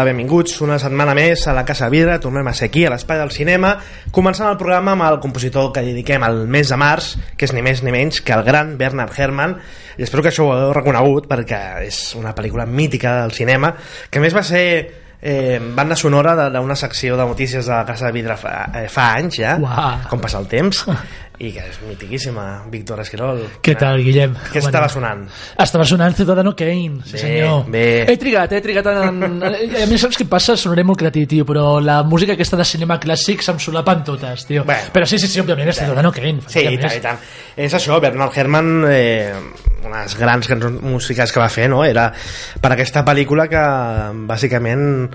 Hola, benvinguts una setmana més a la Casa Vidre, tornem a ser aquí a l'Espai del Cinema, començant el programa amb el compositor que dediquem al mes de març, que és ni més ni menys que el gran Bernard Herrmann, i espero que això ho heu reconegut perquè és una pel·lícula mítica del cinema, que més va ser eh, banda sonora d'una secció de notícies de la Casa de Vidre fa, eh, fa anys ja, Uah. com passa el temps, i que és mitiquíssima, Víctor Esquirol. Què tal, Guillem? Què estava sonant? Estava sonant Ciudadano Kane, sí Bé, senyor. bé. He trigat, he trigat en... A mi saps què passa? Sonaré molt creatiu, tio, però la música aquesta de cinema clàssic se'm solapen totes, tio. Bé. Però sí, sí, sí, òbviament, és Ciudadano Kane. Sí, i tant, i tant. És això, Bernard Herrmann, eh, unes grans cançons musicals que va fer, no? Era per aquesta pel·lícula que bàsicament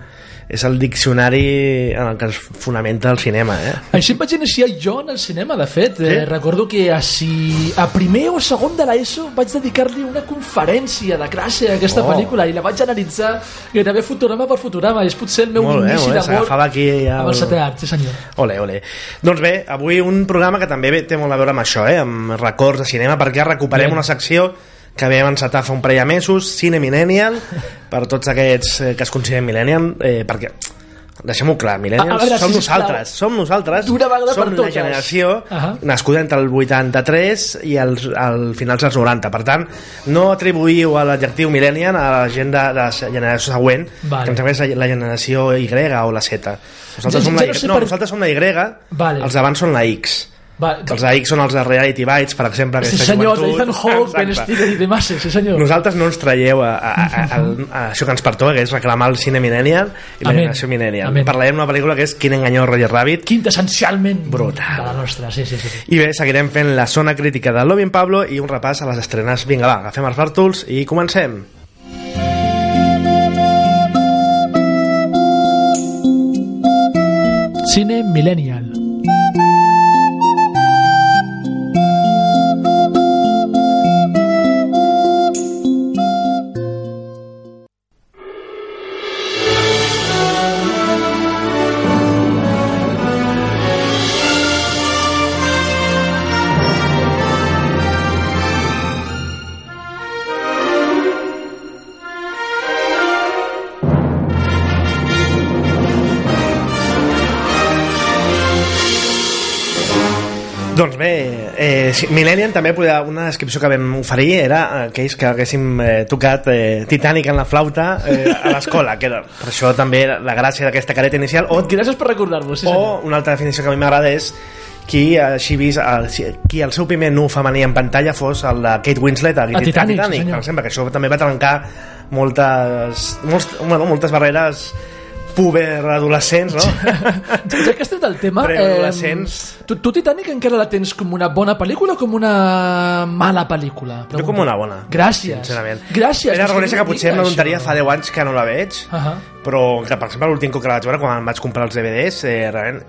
és el diccionari en el que es fonamenta el cinema, eh? Així em vaig iniciar jo en el cinema, de fet. Sí? Eh, recordo que a, si, a primer o segon de l'ESO vaig dedicar-li una conferència de classe a aquesta Oh. pel·lícula i la vaig analitzar gairebé fotograma per fotograma. És potser el meu Molt bé, inici molt bé, d'amor aquí ja amb el- setè art, sí senyor. Ole, ole. Doncs bé, avui un programa que també té molt a veure amb això, eh? amb records de cinema, perquè recuperem Bé. una secció que vam encetar fa un parell de mesos, Cine Millennial, per tots aquests eh, que es consideren Millennial, eh, perquè deixem-ho clar, Millennials veure, som sisplau. nosaltres, som nosaltres, D'una vegada som la generació Ahà. nascuda entre el 83 i els, al finals dels 90. Per tant, no atribuïu a l'adjectiu millennial a la gent de, de la generació següent, Vale. que em sembla que és la generació Y o la Z. Nosaltres, Ja- som ja la, no sé no, per- nosaltres som la Y, Vale. els d'abans són la X. Va, Que els X són els de Reality Bites, per exemple. Sí senyors, joventut. Ethan Hawke, Ben. Stiller i demás, sí senyor. Nosaltres no ens traieu a, a, a, a, a això que ens pertoca, que és reclamar el cine millennial i la generació millennial. Amén. Parlarem d'una pel·lícula que és Quin enganyó Roger Rabbit, Quintessencialment Brutal. de la nostra, sí, sí, sí. sí. i bé, seguirem fent la zona crítica de Lovin Pablo i un repàs a les estrenes. Vinga, va, agafem els bàrtols i comencem. Cine Millennial. Doncs bé, eh, sí, Millennium també podia, una descripció que vam oferir era aquells que haguéssim eh, tocat eh, Titanic en la flauta eh, a l'escola, que era, per això també la gràcia d'aquesta careta inicial, o, Gràcies per recordar-vos, sí o una altra definició que a mi m'agrada és qui així vist el, qui el seu primer nu femení en pantalla fos el de Kate Winslet a, A Titanic, sí, senyor. per exemple, que això també va trencar moltes, molts, bueno, moltes barreres puber adolescents, no? Ja, ja que estem del tema... Preadolescents. tu, tu Titanic encara la tens com una bona pel·lícula o com una mala pel·lícula? Jo com una bona. Gràcies. Sincerament. Gràcies. He de és reconèixer que potser em això. fa 10 anys que no la veig, Ahà. però que, per exemple, l'últim cop que la vaig veure, quan em vaig comprar els DVDs, eh, realment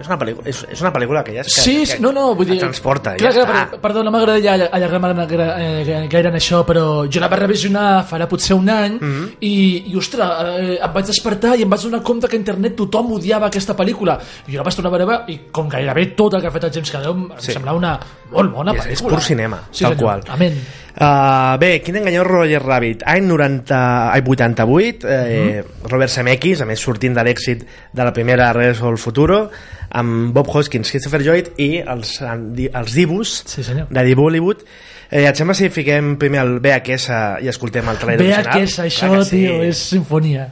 és una pel·lícula, és, és una pel·lícula que ja és que, Sí, que, sí, no, no, vull dir... transporta, clar, ja clar, està. per- Perdó, no m'agradaria allargar-me eh, gaire en això, però jo la vaig revisionar farà potser un any Mhm. i, i, ostres, eh, em vaig despertar i em vaig donar compte que a internet tothom odiava aquesta pel·lícula. I jo la vaig tornar a veure i com gairebé tot el que ha fet el James Cameron em Sí. semblava una molt bona És- és pel·lícula. pur cinema, sí, tal senyor. qual. Amén. Uh, bé, quin enganyó Roger Rabbit any 90, ai, 88 eh, Mhm. Robert Zemeckis a més sortint de l'èxit de la primera Res al Futuro amb Bob Hoskins, Christopher Lloyd i els, els Dibus Sí, senyor. de Dibu Hollywood Eh, et sembla si fiquem primer el VHS i escoltem el trailer original? és això, sí. tio, és sinfonia.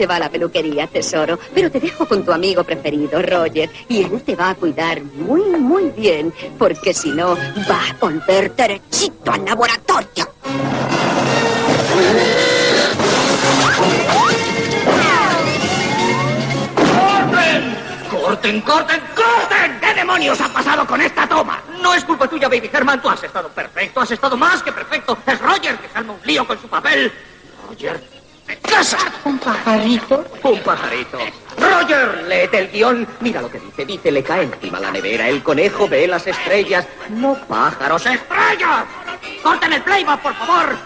Se va a la peluquería, tesoro, pero te dejo con tu amigo preferido, Roger, y él te va a cuidar muy, muy bien, porque si no, va a volver derechito al laboratorio. ¡Corten, corten, corten! ¿Qué demonios ha pasado con esta toma? No es culpa tuya, Baby Herman. Tú has estado perfecto, has estado más que perfecto. Es Roger que se un lío con su papel. Roger, ¿te casas? ¿Un pajarito? Un pajarito. Roger, léete el guion. Mira lo que dice. Dice, le cae encima la nevera. El conejo ve las estrellas. No pájaros, estrellas. Corten el playback, por favor.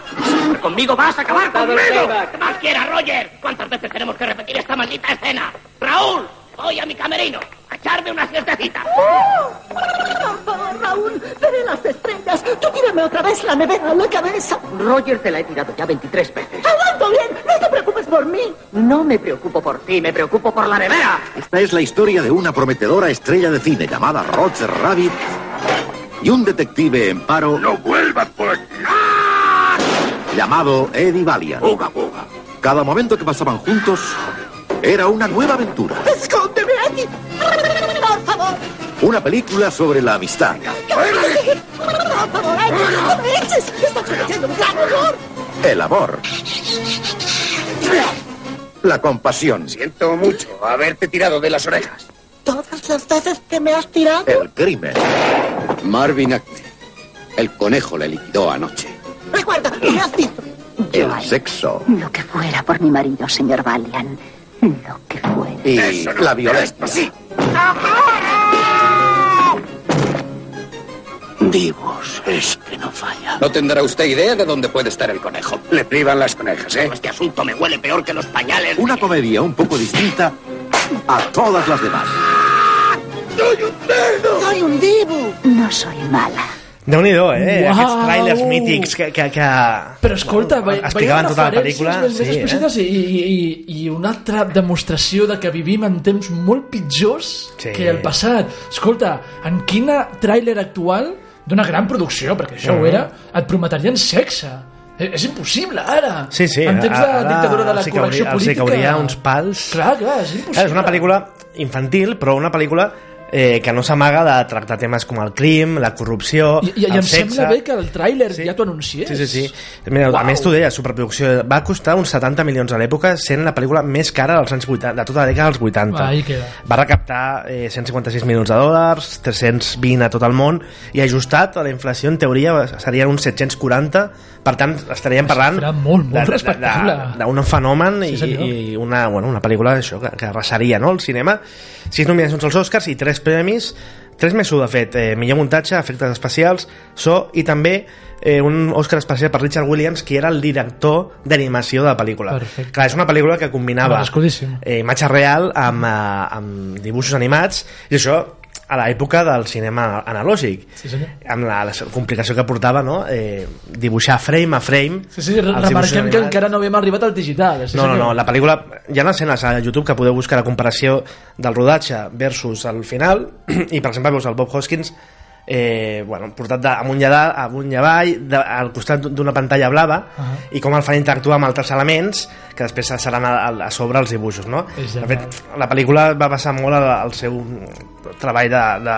Conmigo vas a acabar conmigo. ¿Qué más quieras, Roger? ¿Cuántas veces tenemos que repetir esta maldita escena? Raúl, voy a mi camerino a echarme una siestecita. Raúl, veré las estrellas. Tú tírame otra vez la nevera a la cabeza. Roger, te la he tirado ya 23 veces. Aguanto bien, no te preocupes por mí. No me preocupo por ti, me preocupo por la nevera. Esta es la historia de una prometedora estrella de cine llamada Roger Rabbit y un detective en paro ¡No vuelvas por aquí! llamado Eddie Valiant. ¡Uga, uga! Cada momento que pasaban juntos era una nueva aventura. Escóndeme aquí. Por favor, Una película sobre la amistad, por favor, ay, no me eches. Estás cometiendo un gran error. el amor, la compasión, Siento mucho haberte tirado de las orejas. Todas las veces que me has tirado. el crimen, Marvin Acme. El conejo le liquidó anoche. Recuerda, me has dicho. el sexo Lo que fuera por mi marido, señor Valiant. Lo que fuera. y Eso no la violencia. así. Divos, es que no falla. No tendrá usted idea de dónde puede estar el conejo. Le privan las conejas, ¿eh? Este asunto me huele peor que los pañales. Una comedia un poco distinta a todas las demás. Soy un dibu. No soy mala. Déu-n'hi-do, eh? Uau! Aquests trailers mítics que, que, que... Però escolta, ve, explicaven tota la pel·lícula. Sí, eh? i, i, i, i una altra demostració de que vivim en temps molt pitjors Sí. que el passat. Escolta, en quina tràiler actual d'una gran producció, perquè això ho era, et prometrien sexe. Eh, És impossible, ara. Sí, sí. En temps de ara dictadura de la hi correcció cauria- els hi política. cauria uns pals. Clar, clar, és impossible. És una pel·lícula infantil, però una pel·lícula eh, que no s'amaga de tractar temes com el crim, la corrupció, I, i, i el em sexe... sembla bé que el tràiler Sí. ja t'ho anunciés. Sí, sí, sí. Mira. A més, t'ho deia, superproducció va costar uns 70 milions a l'època, sent la pel·lícula més cara dels anys 80, de tota la dècada dels 80. Ahí queda. Va recaptar eh, 156 milions de dòlars, 320 a tot el món, i ajustat a la inflació, en teoria, serien uns 740, per tant, estaríem parlant Xifra molt, molt respectable. d'un fenomen Sí, i, senyor. i una, bueno, una pel·lícula això, que, que arrasaria no, el cinema. Sis nominacions als Oscars i tres premis, tres més de fet, eh, millor muntatge, efectes especials, so i també eh, un Oscar especial per Richard Williams, que era el director d'animació de la pel·lícula. Perfecte. Clar, és una pel·lícula que combinava eh, imatge real amb, eh, amb dibuixos animats, i això a l'època del cinema analògic Sí, senyor. amb la, la complicació que portava no? eh, dibuixar frame a frame Sí, sí, remarquem que encara no havíem arribat al digital. Sí, No, no, no, la pel·lícula... Hi ha escenes a YouTube que podeu buscar la comparació del rodatge versus el final i, per exemple, veus el Bob Hoskins eh, bueno, portat de, amunt i, a, amunt i avall de, al costat d'una pantalla blava uh. -huh. i com el fan interactuar amb altres elements que després seran a, a, sobre els dibuixos no? De fet, la pel·lícula va passar molt al, al seu treball de, de,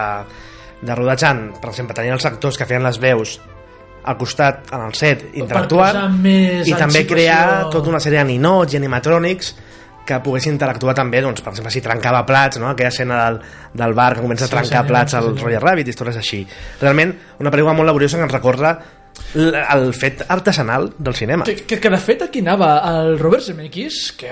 de rodatge en, per exemple, tenir els actors que feien les veus al costat, en el set, interactuant més i també crear tota una sèrie de ninots i animatrònics que poguessin interactuar també, doncs, per exemple, si trencava plats, no? aquella escena del, del bar que comença a Sí, trencar senyor, plats sí, al senyor. Roger Rabbit, històries així. Realment, una pel·lícula molt laboriosa que ens recorda el fet artesanal del cinema. Que, que, que de fet aquí anava el Robert Zemeckis que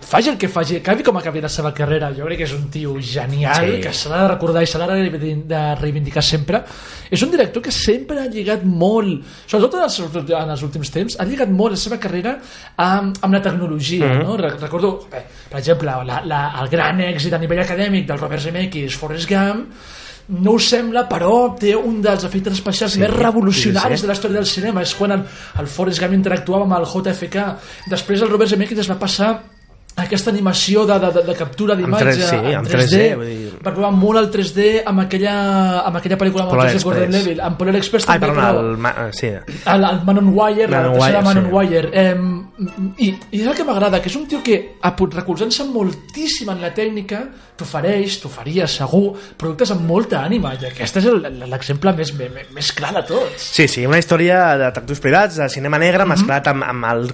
faci el que faci acabi com acabi la seva carrera jo crec que és un tio genial Sí. que s'ha de recordar i s'ha de reivindicar- de reivindicar sempre és un director que sempre ha lligat molt sobretot en els, en els últims temps ha lligat molt la seva carrera amb, amb la tecnologia Mhm. no? Re- recordo, bé, per exemple la, la, el gran èxit a nivell acadèmic del Robert Zemeckis Forrest Gump no ho sembla, però té un dels efectes especials Sí, més revolucionaris sí, sí. de la història del cinema. És quan el, el Forrest Gump interactuava amb el JFK. Després el Robert Zemeckis es va passar aquesta animació de, de, de, captura d'imatge tres- sí, en amb 3D, 3D, vull dir- va provar molt el 3D amb aquella, amb aquella pel·lícula amb el Polar Express. Gordon-Levitt amb Polar Express Ai, també, perdona, però el, ma- sí. el, el Man on Wire, Man la tercera Wire, Man sí. on Wire. Eh, i, I és el que m'agrada, que és un tio que, recolzant-se moltíssim en la tècnica, t'ofereix, t'oferia segur, productes amb molta ànima, i aquest és el- l'exemple més, més, més clar de tots. Sí, sí, una història de detectius privats, de cinema negre, Mhm. mesclat amb, amb, el,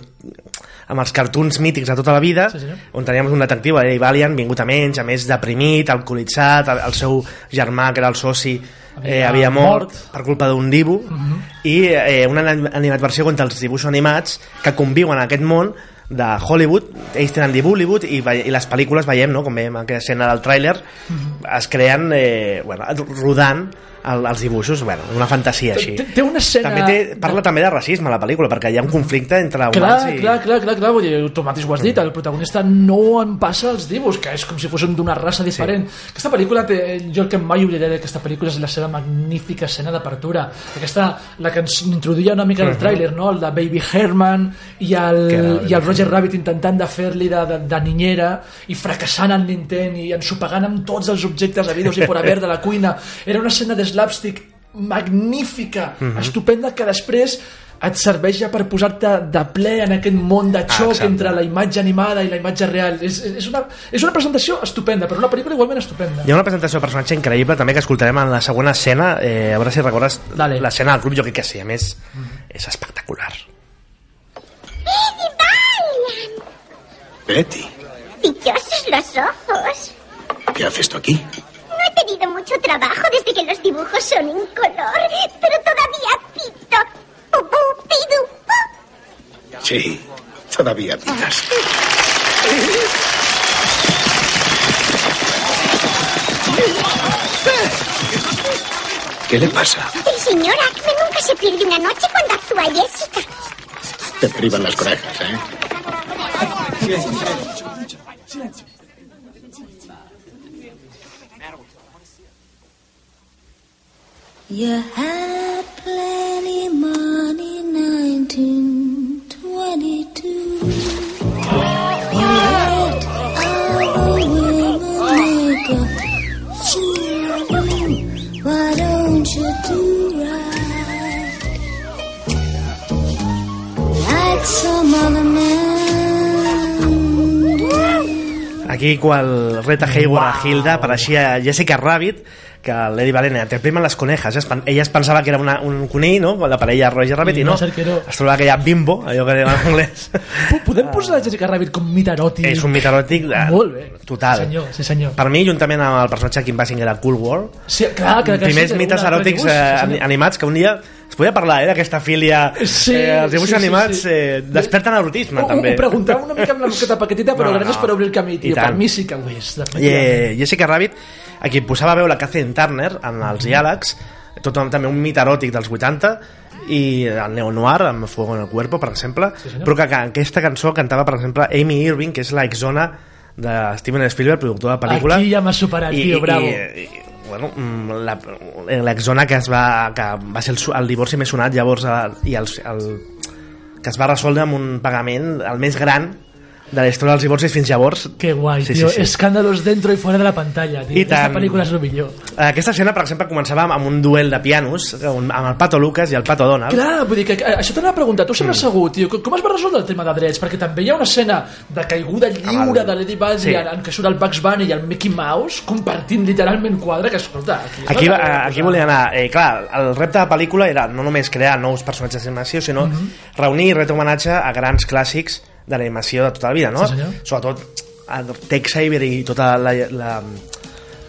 amb els cartoons mítics de tota la vida, Sí, senyor. on teníem un detectiu, Eddie Valiant, vingut a menys, a més deprimit, alcoholitzat, el, el seu germà, que era el soci, Havia eh, havia mort, mort. Mhm. per culpa d'un dibu, i eh, una ani- animadversió contra els dibuixos animats que conviuen en aquest món de Hollywood, ells tenen de Bollywood i, i les pel·lícules veiem, no? com veiem aquella escena del tràiler Mhm. es creen eh, bueno, rodant el, els dibuixos, bueno, una fantasia així Té, té una escena... també té, parla també de racisme la pel·lícula perquè hi ha un conflicte entre Clar, humans i... clar, clar, clar, clar, vull dir, tu mateix ho has dit, el protagonista no en passa els dibuix, que és com si fossin d'una raça diferent. Sí. Aquesta pel·lícula, té, jo el que mai oblidaré d'aquesta pel·lícula és la seva magnífica escena d'apertura. Aquesta, la que ens introduïa una mica en el tràiler, no? el de Baby Herman i el, i el Roger Rabbit intentant de fer-li de, de, de niñera i fracassant en l'intent i ensopegant amb tots els objectes habidos i por haver de la cuina. Era una escena de slapstick magnífica, Mhm. estupenda, que després et serveix ja per posar-te de ple en aquest món de xoc exacte. entre la imatge animada i la imatge real. És, és, una, és una presentació estupenda, però una pel·lícula igualment estupenda. Hi ha una presentació de personatge increïble també que escoltarem en la següent escena eh, a veure si recordes Dale. l'escena del club, jo crec que sí, a més és espectacular Betty, Brillosos los ojos. ¿qué haces tú aquí? Mucho trabajo desde que los dibujos son incolor, pero todavía pito. Sí, todavía pitas. ¿Qué le pasa? El señor Acme nunca se pierde una noche cuando actúa Jessica. Te privan las conejas, ¿eh? You plenty money, 1922. You let all the women make a fool of you. Why don't you do right? Like some other man do. aquí quan reta Hayward a Hilda apareixia Jessica Rabbit que l'Eddie Valena te primen les conejas es pen- ella es pensava que era una, un conill no? la parella Roger Rabbit I no, que no. es trobava que hi ha bimbo allò que diuen en anglès Po- Podem posar Jessica Rabbit com mit eròtic? és un mit eròtic de, Molt bé. total Senyor, sí senyor. per mi juntament amb el personatge Kim Basinger a Cool World Sí, clar, clar, clar, primers sí, mites eròtics eh, sí, animats que un dia es podia parlar eh, d'aquesta filia Sí, eh, els dibuixos sí, sí, animats sí. Eh, desperten erotisme Ho, també ho preguntava una mica amb la boqueta paquetita, però No, no, gràcies per obrir el camí, tio. Per mi sí que ho és, I, eh, Jessica Rabbit a qui posava veu la Catherine Turner en els diàlegs tot també un mit eròtic dels 80 i el neo-noir amb Fuego en el Cuerpo per exemple, Sí, senyor. però que, que aquesta cançó cantava per exemple Amy Irving que és la exona de Steven Spielberg productor de pel·lícula Aquí ja m'ha superat, tio, bravo. i, i, bueno, l'exona que es va que va ser el, el divorci més sonat llavors eh, i el, el, que es va resoldre amb un pagament el més gran de la història dels divorcis fins llavors Que guai, Sí, tio. sí, sí. Escàndalos dentro i fora de la pantalla, tio. I Aquesta tant. pel·lícula és el millor. Aquesta escena, per exemple, començava amb un duel de pianos amb el Pato Lucas i el Pato Donald. Clar, vull dir que això t'anava a preguntar, tu sempre mm. segur, tio, com, es va resoldre el tema de drets? Perquè també hi ha una escena de caiguda lliure el- de Lady Baldwin sí. en, en què surt el Bugs Bunny i el Mickey Mouse compartint literalment quadre, que escolta... Aquí, Aquí, va- aquí volia anar... Eh, clar, el repte de la pel·lícula era no només crear nous personatges d'animació, sinó Mhm. reunir i retre homenatge a grans clàssics de l'animació de tota la vida, no? Sí, senyor. Sobretot a Tex Avery i tota la, la,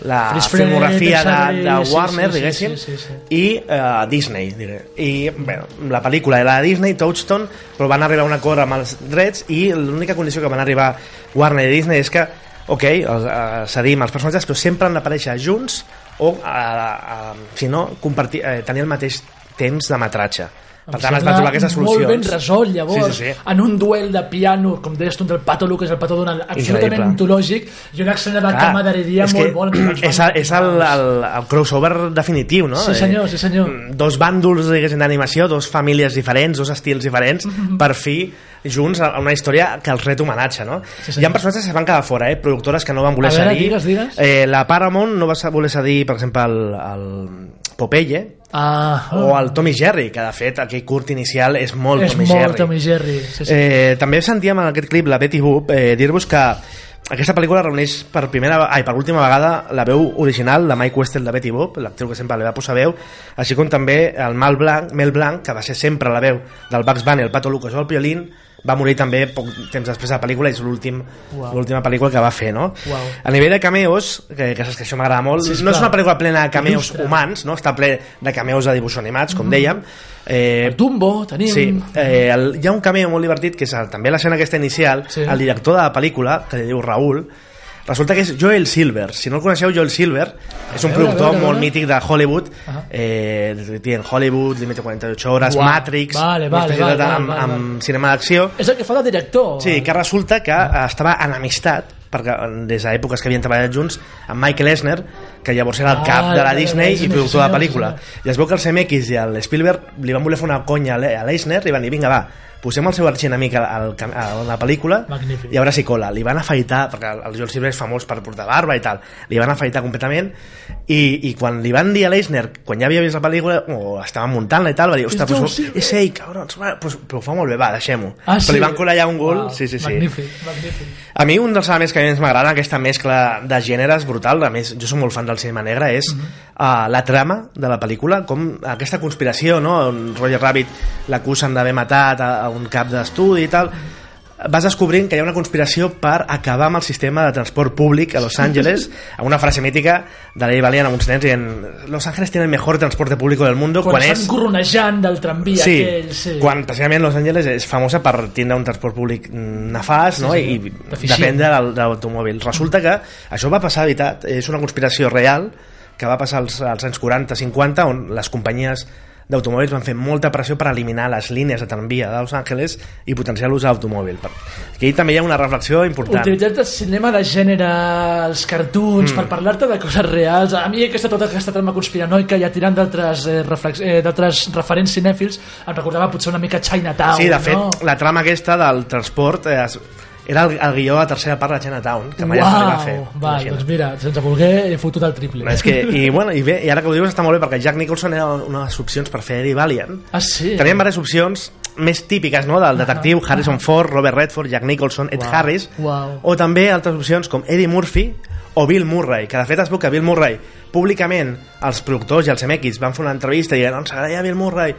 la Fred, filmografia de, Teresa de sí, Warner, sí, sí, diguéssim, sí, sí, sí. i uh, Disney, diré. I, bueno, la pel·lícula era de Disney, Touchstone, però van arribar a un acord amb els drets i l'única condició que van arribar Warner i Disney és que, ok, els, uh, cedim els personatges, però sempre han d'aparèixer junts o, uh, uh, si no, compartir, uh, tenir el mateix temps de metratge. Per tant, es van trobar aquestes solucions. Molt ben resolt, llavors. Sí, sí, sí. En un duel de piano, com deies tu, entre el Pato Lucas i el Pato Donald, absolutament Increïble. ontològic, i una escena de Clar, camaraderia molt que ens és, el, és el, el, el crossover definitiu, no? Sí, senyor, sí, senyor. Eh, dos bàndols diguéssim, d'animació, dos famílies diferents, dos estils diferents, Mhm. per fi junts a una història que els ret homenatge, no? Sí, Hi ha personatges que es van quedar fora, eh? productores que no van voler A veure, cedir. digues, digues. Eh, la Paramount no va voler cedir, per exemple, el, el Popeye, Ah, o el Tommy Jerry, que de fet aquell curt inicial és molt és Tommy molt Jerry. Tommy Jerry. Sí, sí. Eh, també sentíem en aquest clip la Betty Boop eh, dir-vos que aquesta pel·lícula reuneix per primera ai, per última vegada la veu original de Mike Westel de Betty Boop, l'actriu que sempre li va posar veu, així com també el Mal Blanc, Mel Blanc, que va ser sempre la veu del Bugs Bunny, el Pato Lucas o el Piolín, va morir també poc temps després de la pel·lícula i és l'últim Uau. l'última pel·lícula que va fer, no? Uau. A nivell de cameos, que, que saps que això m'agrada molt, Sí, no és una pel·lícula plena de cameos Il·lustra. humans, no? està ple de cameos de dibuixos animats, com Mhm. dèiem. Eh, El Dumbo, tenim... Sí, eh, el, hi ha un cameo molt divertit que és el, també l'escena aquesta inicial, Sí. el director de la pel·lícula, que li diu Raül, resulta que és Joel Silver. Si no el coneixeu, Joel Silver és un productor molt mític de Hollywood, eh, en Hollywood, Límite 48 hores, Uau. Matrix, Vale, vale, especialitat vale, amb, vale, amb cinema d'acció. És el que fa de director. Sí, que resulta que eh, estava enemistat perquè des d'èpoques que havien treballat junts amb Michael Eisner, que llavors era el Ah, cap de la Disney i productor de la pel·lícula. I es veu que el CMX i el Spielberg li van voler fer una conya a l'Eisner i van dir, vinga, va, posem el seu arxienemic al, al, cam- a la pel·lícula Magnífic. i a veure si cola. Li van afaitar, perquè el, el Joel Silver és famós per portar barba i tal, li van afaitar completament i, i quan li van dir a l'Eisner, quan ja havia vist la pel·lícula, o estava muntant-la i tal, va dir, ostres, Joel pues, Silver." és ell, cabrons, va, pues, però ho fa molt bé, va, deixem-ho. Ah, però sí? li van colar ja un gol, Uau, sí, sí, sí. Magnífic, magnífic. A mi un dels elements que més m'agrada aquesta mescla de gèneres brutal, a més jo soc molt fan del cinema negre, és Mhm. uh, la trama de la pel·lícula, com aquesta conspiració, no? on Roger Rabbit l'acusen d'haver matat a, a un cap d'estudi i tal, vas descobrint que hi ha una conspiració per acabar amb el sistema de transport públic a Los Angeles, amb una frase mítica de l'Ei Valient amb uns nens dient Los Ángeles tiene el mejor transporte público del mundo Quan, quan, estan és corronejant del tramvia sí, aquell, sí. quan precisament Los Angeles és famosa per tindre un transport públic nefast no? Sí, sí, i deficient. dependre de l'automòbil resulta que això va passar de veritat és una conspiració real que va passar als, als anys 40-50 on les companyies d'automòbils van fer molta pressió per eliminar les línies de tramvia de Los Angeles i potenciar l'ús Per- aquí també hi ha una reflexió important Utilitzar el cinema de gènere, els cartoons, Mm. per parlar-te de coses reals. A mi aquesta, tota aquesta trama conspiranoica, ja tirant d'altres eh, reflex- eh, d'altres referents cinèfils, em recordava potser una mica Chinatown, Sí, de fet, no? la trama aquesta del transport eh, es- era el, el guió a tercera part de Chinatown, que mai es va fer. Va, doncs mira, sense voler he fotut el triple. És que, i, bueno, i, bé, I ara que ho dius està molt bé perquè Jack Nicholson era una de les opcions per fer Eddie Valiant. Ah, sí? Tenien diverses opcions més típiques no? del detectiu Harrison Ford, Robert Redford, Jack Nicholson, Ed Uau, Harris uau. o també altres opcions com Eddie Murphy o Bill Murray, que de fet es veu que Bill Murray públicament els productors i els MX van fer una entrevista i diuen ens agradaria Bill Murray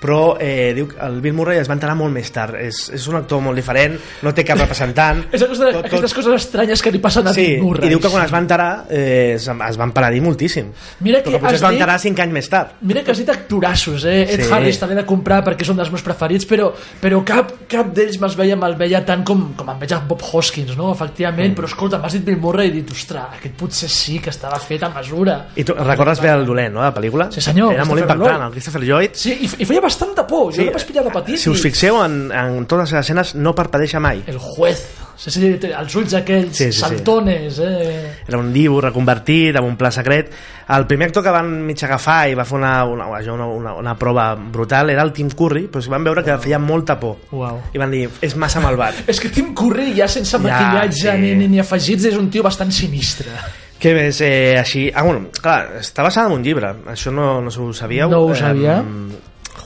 però eh, diu que el Bill Murray es va enterar molt més tard és, és un actor molt diferent no té cap representant És una cosa, aquestes coses estranyes que li passen a Sí, Bill Murray. i diu que quan es va enterar eh, es, es van paradir moltíssim Mira que però que potser es va enterar 5 anys més tard Mira que has dit actorassos, eh? Ed Sí. Harris també de comprar perquè és un dels meus preferits, però, però cap, cap d'ells me'ls veia, me'l veia tant com, com em veia Bob Hoskins, no? Efectivament, Mm. però escolta, m'has dit Bill Murray i dit, ostres, aquest potser sí que estava fet a mesura. i tu recordes bé el dolent, no, la pel·lícula? Sí, senyor, era molt impactant, el Christopher Lloyd Sí, i, i feia bastanta por, jo Sí. vaig pillar de petit si us fixeu en, en totes les escenes no parpadeixa mai El juez, sí, sí, els ulls aquells Sí, sí, sí. saltones, eh? era un dibu reconvertit amb un pla secret el primer actor que van mig agafar i va fer una, una, una, una, una prova brutal era el Tim Curry però si van veure que feia molta por Uau. i van dir, és massa malvat És que Tim Curry ja sense Ja, maquillatge sí. ni, ni, ni afegits és un tio bastant sinistre. Què més? Eh, així... Ah, bueno, clar, està basada en un llibre. Això no, no ho sabíeu. No ho sabia.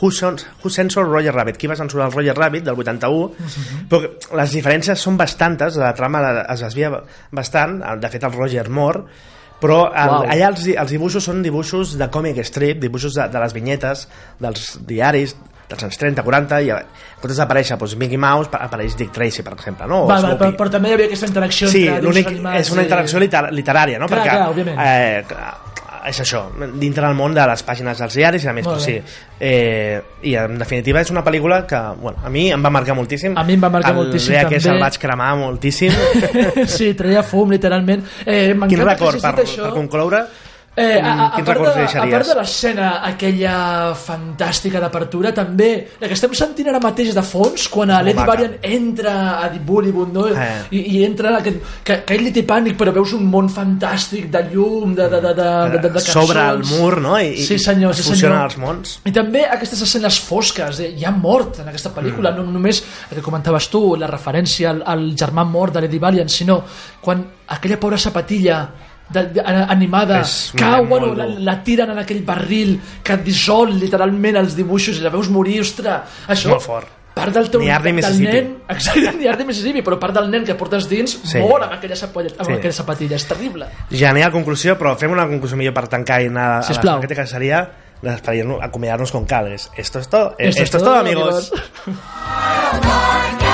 Who, Sons- Who Censored Roger Rabbit? Qui va censurar el Roger Rabbit del 81? Però que les diferències són bastantes, la trama es desvia bastant, de fet el Roger mor, però el, Uau. allà els, els dibuixos són dibuixos de còmic strip, dibuixos de, de les vinyetes, dels diaris, dels anys 30, 40 i en comptes d'aparèixer doncs, Mickey Mouse apareix Dick Tracy per exemple no? Va, va, però, però també hi havia aquesta interacció sí, entre és una i- interacció liter literària no? Clar, perquè clar, òbviament. eh, és això, dintre del món de les pàgines dels diaris i a més, doncs, sí, eh, i en definitiva és una pel·lícula que bueno, a mi em va marcar moltíssim A mi em va marcar el moltíssim, que també. se'l vaig cremar moltíssim sí, treia fum, literalment. Eh, quin que record per, això. per concloure Eh, a, a, a, part de, a part de l'escena aquella fantàstica d'apertura també la que estem sentint ara mateix de fons quan a maca. Varian entra a Bollywood no? Eh. I, i entra en aquest, que, que ell li té pànic però veus un món fantàstic de llum de, de, de, de, de, de, de sobre el cançons. mur no? I, sí senyor, sí senyor. els mons I també aquestes escenes fosques, eh, hi ha mort en aquesta pel·lícula, mm. no només el que comentaves tu, la referència al, al germà mort de Lady Valiant, sinó quan aquella pobra sapatilla de, de, animada. És cau, bueno, la, la tiren en aquell barril que dissol literalment els dibuixos i la veus morir, ostres, això molt fort. part del teu Arde, del nen exacte, ni Arde Mississippi però part del nen que portes dins Sí. mor amb aquella, sapatilla, amb Sí. aquella sapatilla és terrible. Genial conclusió però fem una conclusió millor per tancar i anar a la Sisplau. que seria acomiadar-nos con cal és, esto es todo, Esto esto, es es todo, todo, amigos, amigos.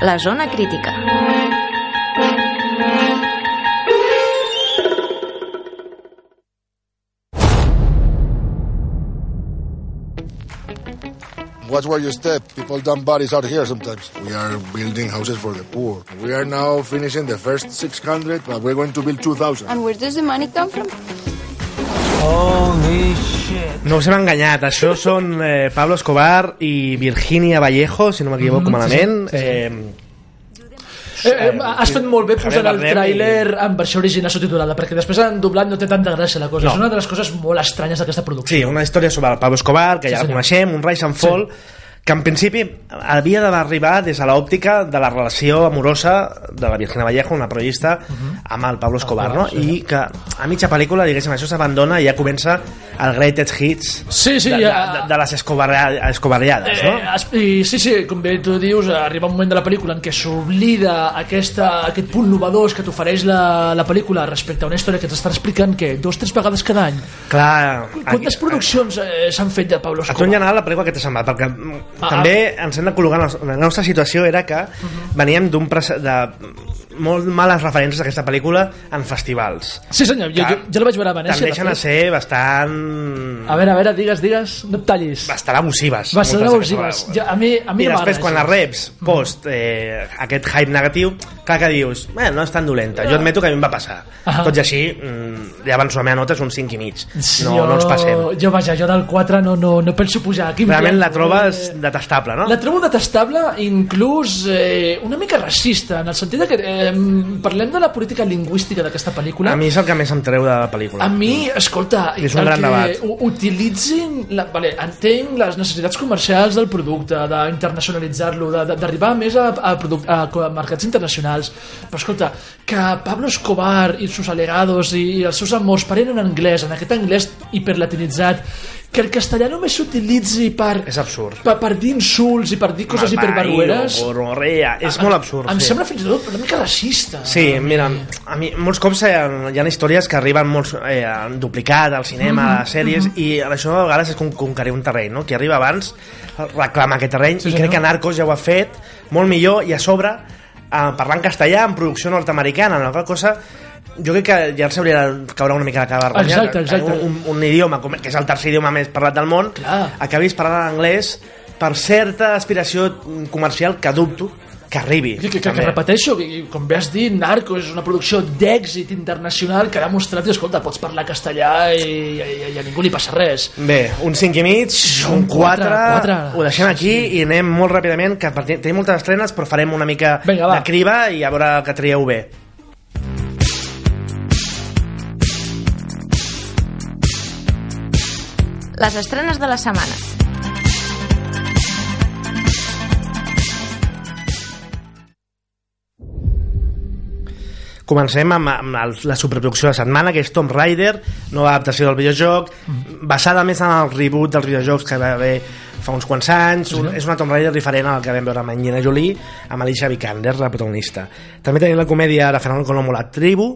La zona crítica. Watch where you step. People dump bodies out here sometimes. We are building houses for the poor. We are now finishing the first 600, but we're going to build 2,000. And where does the money come from? Holy shit. No us hem enganyat, això són eh, Pablo Escobar i Virginia Vallejo, si no m'equivoco Mhm, malament. sí, sí. Eh, Eh, eh, has fet molt bé posant el tràiler en versió original subtitulada perquè després en doblat no té tanta gràcia la cosa. No. és una de les coses molt estranyes d'aquesta producció. Sí, una història sobre el Pablo Escobar, que Sí, ja la coneixem, un Rise and Fall, que en principi havia d'arribar des de l'òptica de la relació amorosa de la Virginia Vallejo, una periodista, amb el Pablo Escobar, no? sí. I que a mitja pel·lícula, diguéssim, això s'abandona i ja comença el Greatest Hits Sí, sí, de, ja- de, de les escobaria, escobariades, no? Eh, i, sí, sí, com bé tu dius, arriba un moment de la pel·lícula en què s'oblida aquest punt novedós que t'ofereix la, la pel·lícula respecte a una història que t'està explicant que dos tres vegades cada any. Clar, Quantes produccions eh, s'han fet de Pablo A tu en Escobar? general la pel·lícula que t'ha semblat? Perquè mm, Ah, també ens hem de col·locar... La nostra situació era que veníem d'un de molt males referències d'aquesta pel·lícula en festivals. Sí, senyor, jo, jo, jo la vaig veure a Venècia. de Tendeixen a ser bastant... A veure, a veure, digues, digues, no et tallis. bastant abusives. Bastant abusives. Jo, a mi, a mi I no després, quan la reps post eh, aquest hype negatiu, clar que dius, eh, no és tan dolenta. Jo admeto que a mi em va passar. Ah. Tot i així, mm, ja avanço la meva nota, és un 5 i mig. No, jo, no ens passem. Jo, vaja, jo del 4 no, no, no penso pujar. Aquí Realment la trobes eh. detestable, no? La trobo detestable, inclús eh, una mica racista, en el sentit que eh, parlem de la política lingüística d'aquesta pel·lícula. A mi és el que més em treu de la pel·lícula. A mi, escolta, És un gran debat. utilitzin... La, vale, entenc les necessitats comercials del producte, d'internacionalitzar-lo, d'arribar més a, a, produc- a, a mercats internacionals. Però escolta, que Pablo Escobar i els seus alegados i, i els seus amors parlen en anglès, en aquest anglès hiperlatinitzat, que el castellà només s'utilitzi per, És absurd. per, per dir insults i per dir coses hiperbarrueres... És molt absurd. Em sí. sembla fins i tot una mica racista. Sí, mira, a mi molts cops hi ha, hi ha històries que arriben molt eh, en duplicat al cinema, a les sèries, i això a vegades és com conquerir un terreny, no? Qui arriba abans reclama aquest terreny, Sí, i crec que Narcos ja ho ha fet molt millor, i a sobre, eh, parlant castellà, en producció nord-americana, una qual cosa jo crec que ja els hauria de caure una mica la cara vergonya Exacte, exacte. Un, un, un idioma, com- que és el tercer idioma més parlat del món, Clar. acabis parlant anglès per certa aspiració comercial que dubto que arribi. Que, que, que, que repeteixo, que, com bé has dit, Narcos és una producció d'èxit internacional que ha demostrat que, escolta, pots parlar castellà i, i, i, a ningú li passa res. Bé, un 5 i mig, un 4, quatre, quatre. ho deixem aquí i anem molt ràpidament, que tenim moltes estrenes, però farem una mica Vinga, va. de criba i a veure que trieu bé. Les estrenes de la setmana. Comencem amb, amb el, la superproducció de la setmana, que és Tomb Raider, nova adaptació del videojoc, basada més en el reboot dels videojocs que va haver fa uns quants anys, un, és una Tomb Raider diferent al que vam veure amb Angelina Jolie, amb Alicia Vikander, la protagonista. També tenim la comèdia de Fernando Colomo, La Tribu,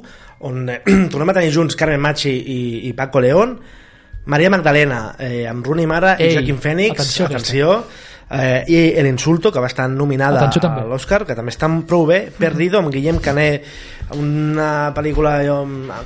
on eh, tornem a tenir junts Carmen Machi i, i Paco León, Maria Magdalena, eh, amb Rooney Mara Ei, i Joaquim Phoenix, atenció, atenció, eh, i El Insulto, que va estar nominada a l'Oscar, que també està prou bé, Perdido, amb Guillem Canet, una pel·lícula allò,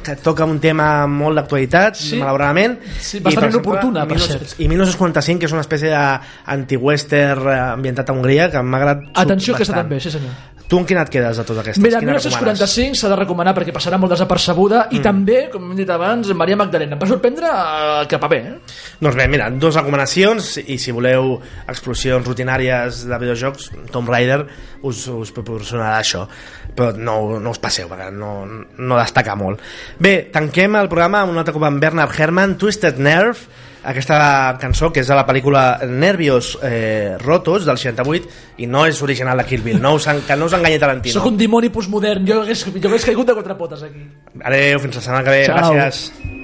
que toca un tema molt d'actualitat, Sí. malauradament. Sí, bastant I, exemple, inoportuna, per 19- cert. I 1945, que és una espècie d'anti-western eh, ambientat a Hongria, que m'ha agradat Atenció, aquesta bastant. també, sí senyor. Tu en quina et quedes de totes aquestes? Mira, Quina recomanes? 1945 s'ha de recomanar perquè passarà molt desapercebuda i també, com hem dit abans, Maria Magdalena. Em va sorprendre eh, cap a bé, eh? Doncs bé, mira, dos recomanacions i si voleu explosions rutinàries de videojocs, Tomb Raider us, us proporcionarà això però no, no us passeu perquè no, no destaca molt bé, tanquem el programa amb un altre cop amb Bernard Herrmann Twisted Nerve aquesta cançó que és de la pel·lícula Nervios eh, Rotos del 68 i no és original de Kill Bill no us, en- que no us enganyi Tarantino Sóc un dimoni postmodern. Jo hagués, jo hagués caigut de quatre potes aquí. adeu, fins la setmana que ve, Ciao. gràcies